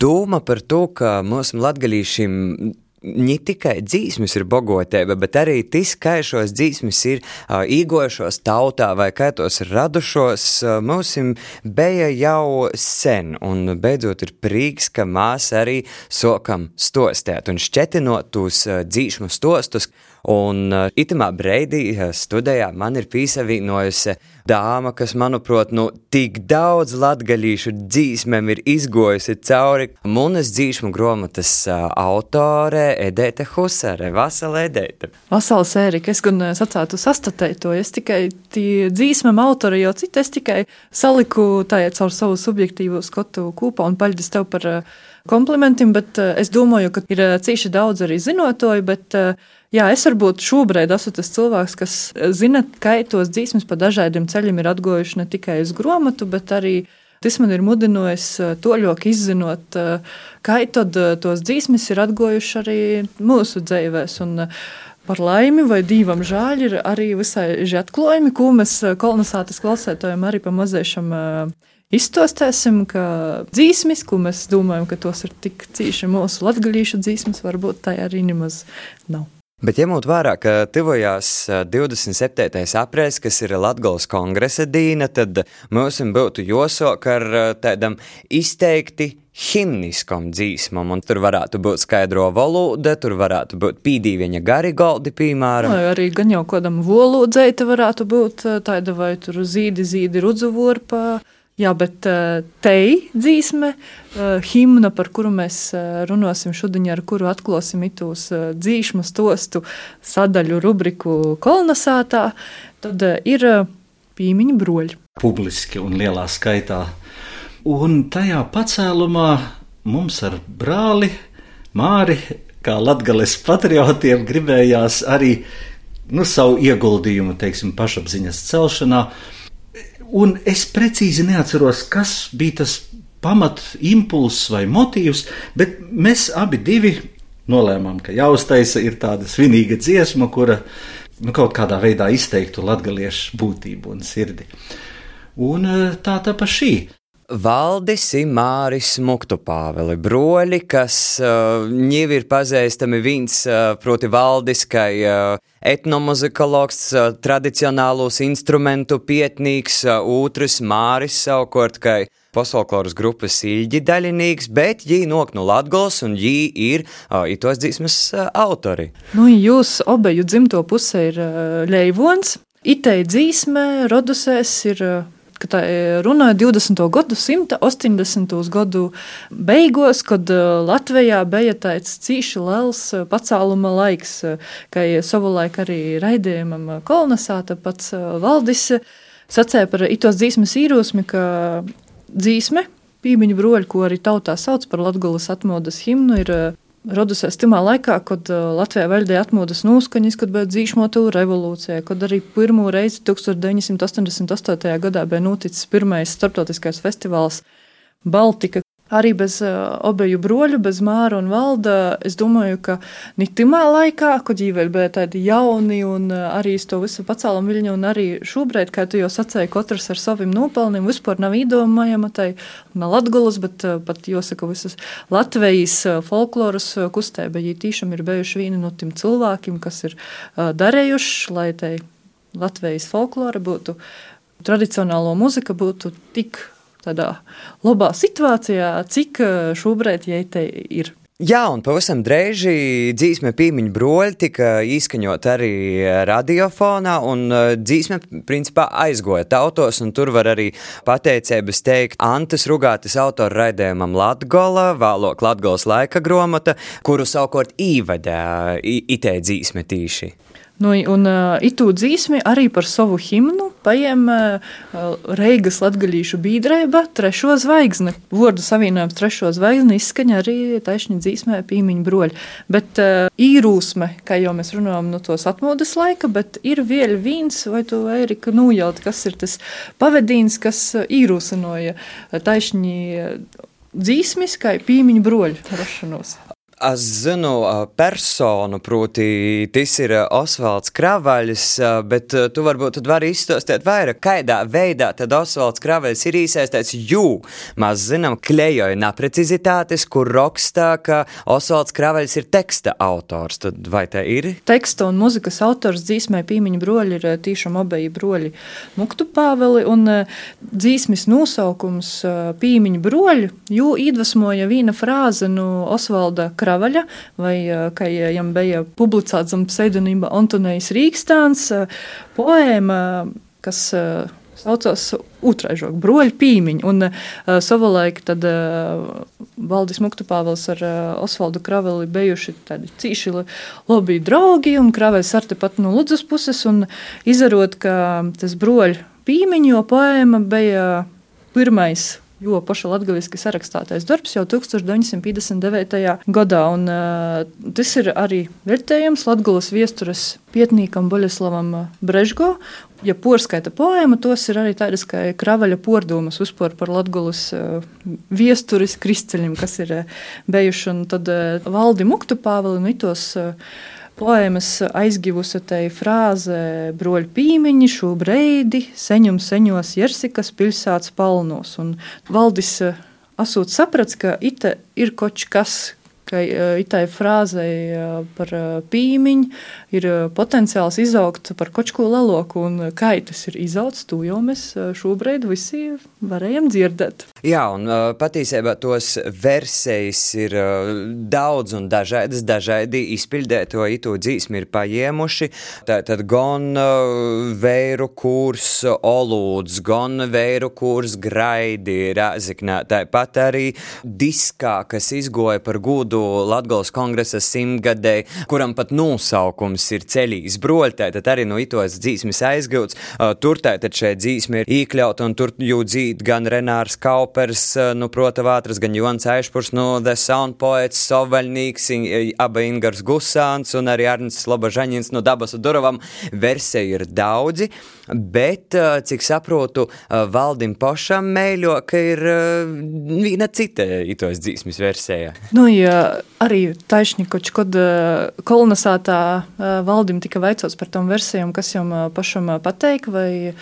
doma par to, ka mūsu latgalīšiem ne tikai dzīsmis ir bogotība, bet arī tas, kā šos dzīsmis ir uh, īgojušos tautā vai kā tos ir radušos, uh, mums bija jau sen, un beidzot ir prīks, ka mēs arī sokam stostēt un šķetinot tos uh, dzīsmu stostus, Un uh, itamā breidī uh, studijā man ir pīsavīnojusi dāma, kas, manuprāt, nu, tik daudz latgaļīšu dzīsmēm ir izgojusi cauri. Munas dzīšmu gromatas uh, autore Edēte Husare. Vasala Edēte. Vasala Sērika, es gan sacātu sastatēju to, es tikai dzīsmēm autori, jo citu es tikai saliku tā caur savu subjektīvo skotu kūpā un paļģis tev par komplimentiem, bet es domāju, ka ir cīši daudz arī zinotoju, bet uh, Jā, es varbūt šobrīd esmu tas cilvēks, kas zina, ka tos dzīsmas pa dažādiem ceļiem ir atgojuši ne tikai uz grāmatu, bet arī tas man ir mudinājis eh, to ļoti izzinot, eh, kā tad eh, tos dzīsmas ir atgojuši arī mūsu dzīvēs. Un, Par laimi vai divam žēl ir arī visai atklājumi, ko mēs kolonizācijas klausētājiem arī pamazēšam izstostēsim, ka dzīsmis, ko mēs domājam, ka tos ir tik cīši mūsu latgalīšu dzīsmas, varbūt tā arī nemaz nav. Bet ņemot vērā, ka tuvojās 27. aprēs, kas ir Latgales kongresa dīna, tad mums būtu jāsāk ar tādam izteikti himniskam dzīsmam, un tur varētu būt skaidro valoda, tur varētu būt pīdīviņa gari galdi, piemēram. Vai arī gan jau kādam volūdzēta varētu būt tāda vai tur zīdi, zīdi rudzu vorpa. Jā, bet uh, te dzīsme, uh, himna, par kuru mēs uh, runāsim šodien, ar kuru atklāsim itūs dzīšmu stostu sadaļu rubriku kolonizētā, tad ir pīmiņa broļi. Publiski un lielā skaitā. Un tajā pacēlumā mums ar brāli Māri, kā latgales patriotiem, gribējās arī nu, savu ieguldījumu, teiksim, pašapziņas celšanā Un es precīzi neatceros, kas bija tas pamat impulss vai motīvs, bet mēs abi divi nolēmām, ka jāuztaisa ir tāda svinīga dziesma, kura nu, kaut kādā veidā izteiktu latgaliešu būtību un sirdi. Un eh, tā tāpa šī. Valdis ir Māris Muktupāveli, broļi, kas uh, ņivi ir pazīstami viens, uh, proti valdis, kā uh, etnomuzikologs, uh, tradicionālos instrumentu pietnīgs, uh, otrs Māris savukārt, kā pasaulkoras grupas ilģi daļinīgs, bet viņi nok no Latgals un viņi ir uh, itos dzīsmes uh, autori. Nu, jūs obeju dzimto pusē ir uh, Leivons, itei dzīsme, rodusēs ir uh, ka tā e, runāja 20. gadsimta 80. gadu beigās, kad e, Latvijā bija tāds cīši liels e, pacēluma laiks, kā savulaik arī raidījumam kolonizēta pats valdis sacēja par itos dzīsmes īrosmi, ka dzīsme, pīmiņu broļu, ko arī tautā sauc par Latgulas atmodas himnu, ir radusies tajā laikā, kad uh, Latvijā valdīja atmodas noskaņas, kad bija dzīšmotu revolūcija, kad arī pirmo reizi 1988. gadā bija noticis pirmais starptautiskais festivāls Baltika, Arī bez uh, obeju broļu, bez māra un valda, es domāju, ka ne timā laikā, kad vēl bija tādi jauni un uh, arī uz to visu pacēlam viļņu, un arī šobrīd, kā tu jau sacēji, katrs ar saviem nopelniem, vispār nav īdomājama tai ne latgulas, bet uh, pat jāsaka visas Latvijas folkloras kustība, viņi tīšām ir bijuši vieni no tiem cilvēkiem, kas ir darējuši, lai tai Latvijas folklora būtu, tradicionālo muzika būtu tik tādā labā situācijā, cik eh, šobrīd jai ir. Jā, un pavisam drēži dzīsme pīmiņu broļi tika izskaņot arī radiofonā, un eh, dzīsme principā aizgoja tautos, un tur var arī pateicības teikt Antas Rugātis autora raidījumam Latgola, vēlok Latgolas laika gromata, kuru savukārt īvedē itē dzīsme tīši. Nu, un uh, itū dzīsmi arī par savu himnu paiem uh, Reigas latgalīšu bīdrēba trešo zvaigzni. Vordu savienojums trešo zvaigzni izskaņa arī taisni dzīsmē pīmiņu broļi. Bet uh, īrūsme, kā jau mēs runājam no tos atmodas laika, bet ir vēl viens, vai tu, Erika, nujaut, kas ir tas pavadīns, kas īrūsinoja taisni dzīsmis, kā pīmiņu broļu rašanos. Es zinu personu, proti, tas ir Osvalds Kravaļs, bet tu varbūt vari izstāstīt vairāk, kādā veidā tad Osvalds Kravaļs ir iesaistīts. Jū, mēs zinām, klejoja neprecizitātes, kur rakstā, ka Osvalds Kravaļs ir teksta autors. Tad vai tā ir? Teksta un muzikas autors dzīsmē pīmiņa broļi ir tīšām obeji broļi Muktu Pāveli, un dzīsmis nosaukums pīmiņa broļi, jū iedvesmoja vīna frāze no Osvalda Kravaļa. Kravaļa, vai kā viņam bija publicēts zem pseidonīma Antonijs Rīgstāns, poēma, kas saucās Utraižok, broļu pīmiņu. Un uh, savulaik tad uh, Valdis Muktupāvels ar uh, Osvaldu Kraveli bijuši tādi cīši labi draugi, un Kravelis ar tepat no Ludzas puses, un izarot, ka tas broļu pīmiņu, jo poēma bija pirmais jo paša latviešu sarakstātais darbs jau 1959. gadā. Un, uh, tas ir arī vērtējams Latvijas viestures pietnīkam Boļeslavam Brežgo. Ja porskaita poēma, tos ir arī tādas kā kravaļa pordomas uzpor par Latgulas uh, viesturis kristceļiem, kas ir uh, bijuši. Un tad uh, valdi Muktu Pāveli un itos uh, Poēmas aizgivusi te frāze broļu pīmiņi, šobrīd seņum seņos Jersikas pilsētas palnos. Un valdis eh, asūt saprats, ka ite ir koč kas, ka itai frāzei par pīmiņu ir potenciāls izaugt par kočko leloku, un kā tas ir izaugs, to jau mēs šobrīd visi varējam dzirdēt. Jā, un patiesībā tos versijas ir daudz un dažādas, dažādi izpildēto itu dzīsmi ir paņēmuši. Tātad gan vēru kurs olūds, gan vēru kurs graidi rāziknā, tāpat arī diskā, kas izgoja par gūdu gadu Latvijas kongresa simtgadē, kuram pat nosaukums ir ceļīs broļtē, tad arī no itos dzīsmes aizgūts. Tur tātad šeit dzīsme ir iekļauta, un tur jū dzīt gan Renārs Kaupers, nu, prota vātras, gan Jons Aišpurs, no The Sound Poets, Sovaļnīgs, aba Ingars Gusāns un arī Arnis Slobažaņins no Dabas Duravam. Versiju ir daudzi, bet, cik saprotu, Valdim Pošam mēļo, ka ir viena cita itos dzīsmes versija. Nu, ja arī taisnīkoči, kad eh, kolonizētā eh, valdim tika veicots par tom versijām, kas jums eh, pašam pateik, vai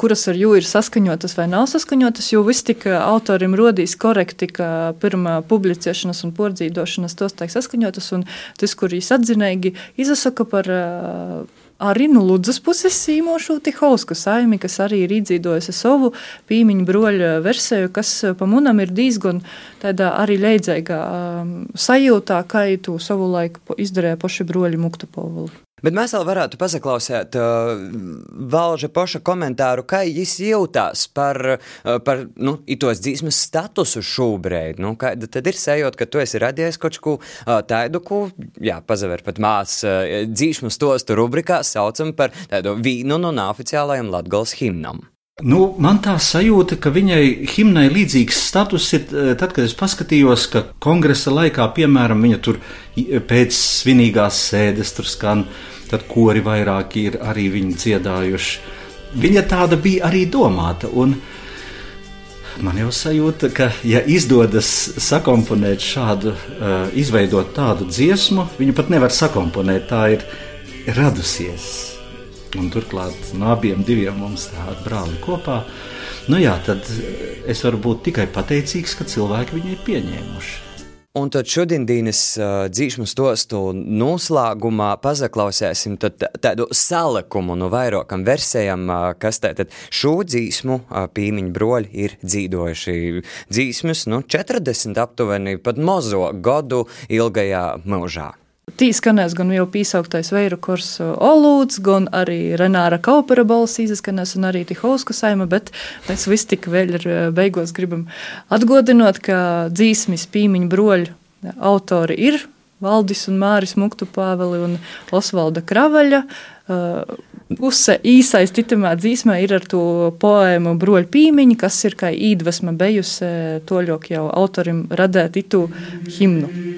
kuras ar jū ir saskaņotas vai nav saskaņotas, jo viss tika autorim rodīs korekti, ka pirmā publicēšanas un pordzīdošanas tos tiek saskaņotas, un tas, kur viņš atzinīgi izsaka par arī no Ludzas puses īmošu Tihausku saimi, kas arī ir iedzīvojusi savu pīmiņu broļu versiju, kas pa munam ir diezgan tādā arī leidzēgā um, sajūtā, kā tu savu laiku izdarīja paši broļi Muktapovuli. Bet mēs vēl varētu paklausīt uh, Valža poša komentāru, kā viņš jūtās par, uh, par nu, tos dzīsmas statusu šobrīd. Nu, tad ir sajūta, ka tu esi radies kaut ko uh, tādu, ko, pazaver pat mās uh, dzīsmu stostu rubrikā saucam par tādu vīnu no neoficiālajiem Latgals himnam. Nu, man tā sajūta, ka viņai himnai līdzīgs status ir eh, tad, kad es paskatījos, ka kongresa laikā, piemēram, viņa tur pēc svinīgās sēdes tur skan, tad kori vairāki ir arī viņi dziedājuši. Viņa tāda bija arī domāta. Man jau sajūta, ka, ja izdodas sakomponēt šādu, uh, izveidot tādu dziesmu, viņu pat nevar sakomponēt. Tā ir radusies Un turklāt no abiem diviem mums tādi brāli kopā. Nu jā, tad es varu būt tikai pateicīgs, ka cilvēki viņu ir pieņēmuši. Un tad šodienas uh, dzīsmu stostu noslēgumā pazaklausēsim tādu salikumu no vairākam versijām, uh, kas tātad šo dzīsmu uh, pīmiņu broļi ir dzīvojuši. Dzīsmas, nu, 40 aptuveni pat mozo gadu ilgajā mūžā. Tī skanēs gan jau piesauktais Veiru kurs Olūds, gan arī Renāra Kaupera balss izskanēs un arī Tihauska saima, bet mēs visi tik vēl ir beigos gribam atgodinot, ka dzīsmis pīmiņu broļu autori ir Valdis un Māris Muktu Pāveli un Osvalda Kravaļa. Puse īsais ticamā dzīsmē ir ar to poēmu broļu pīmiņu, kas ir kā īdvesma bejusi toļok jau autorim radēt itu himnu.